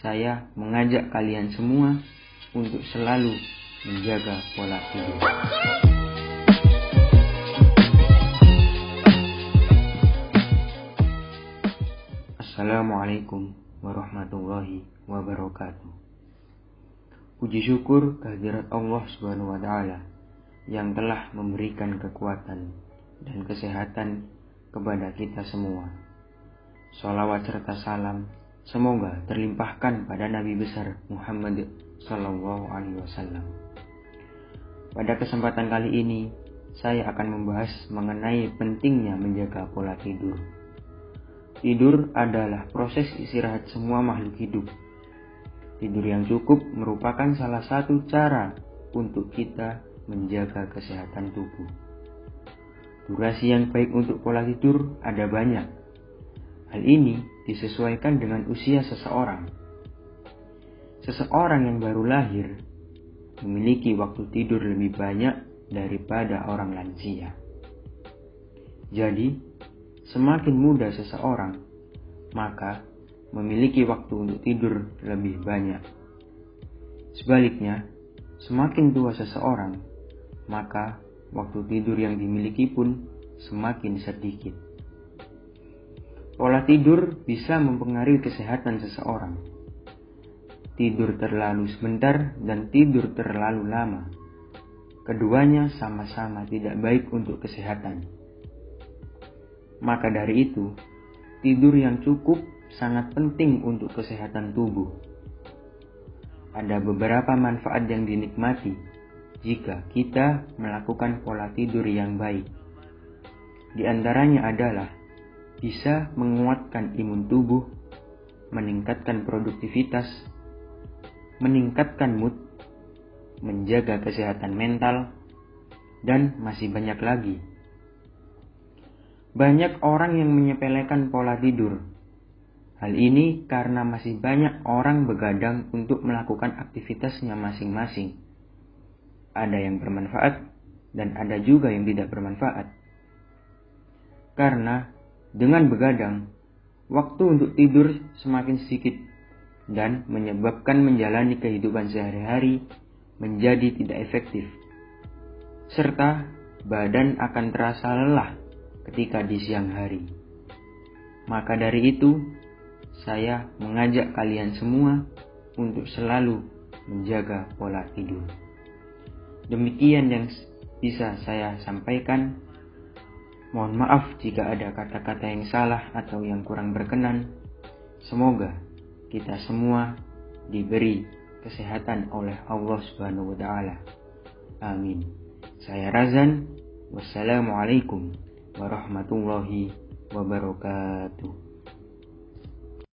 saya mengajak kalian semua untuk selalu menjaga pola tidur. Assalamualaikum warahmatullahi wabarakatuh. Puji syukur kehadirat Allah Subhanahu wa taala yang telah memberikan kekuatan dan kesehatan kepada kita semua. Salawat serta salam Semoga terlimpahkan pada Nabi besar Muhammad Sallallahu Alaihi Wasallam. Pada kesempatan kali ini, saya akan membahas mengenai pentingnya menjaga pola tidur. Tidur adalah proses istirahat semua makhluk hidup. Tidur yang cukup merupakan salah satu cara untuk kita menjaga kesehatan tubuh. Durasi yang baik untuk pola tidur ada banyak. Hal ini disesuaikan dengan usia seseorang. Seseorang yang baru lahir memiliki waktu tidur lebih banyak daripada orang lansia. Jadi, semakin muda seseorang, maka memiliki waktu untuk tidur lebih banyak. Sebaliknya, semakin tua seseorang, maka waktu tidur yang dimiliki pun semakin sedikit. Tidur bisa mempengaruhi kesehatan seseorang. Tidur terlalu sebentar dan tidur terlalu lama. Keduanya sama-sama tidak baik untuk kesehatan. Maka dari itu, tidur yang cukup sangat penting untuk kesehatan tubuh. Ada beberapa manfaat yang dinikmati jika kita melakukan pola tidur yang baik. Di antaranya adalah bisa menguatkan imun tubuh, meningkatkan produktivitas, meningkatkan mood, menjaga kesehatan mental, dan masih banyak lagi. Banyak orang yang menyepelekan pola tidur. Hal ini karena masih banyak orang begadang untuk melakukan aktivitasnya masing-masing. Ada yang bermanfaat dan ada juga yang tidak bermanfaat. Karena dengan begadang, waktu untuk tidur semakin sedikit dan menyebabkan menjalani kehidupan sehari-hari menjadi tidak efektif. Serta badan akan terasa lelah ketika di siang hari. Maka dari itu, saya mengajak kalian semua untuk selalu menjaga pola tidur. Demikian yang bisa saya sampaikan. Mohon maaf jika ada kata-kata yang salah atau yang kurang berkenan. Semoga kita semua diberi kesehatan oleh Allah Subhanahu wa taala. Amin. Saya Razan. Wassalamualaikum warahmatullahi wabarakatuh.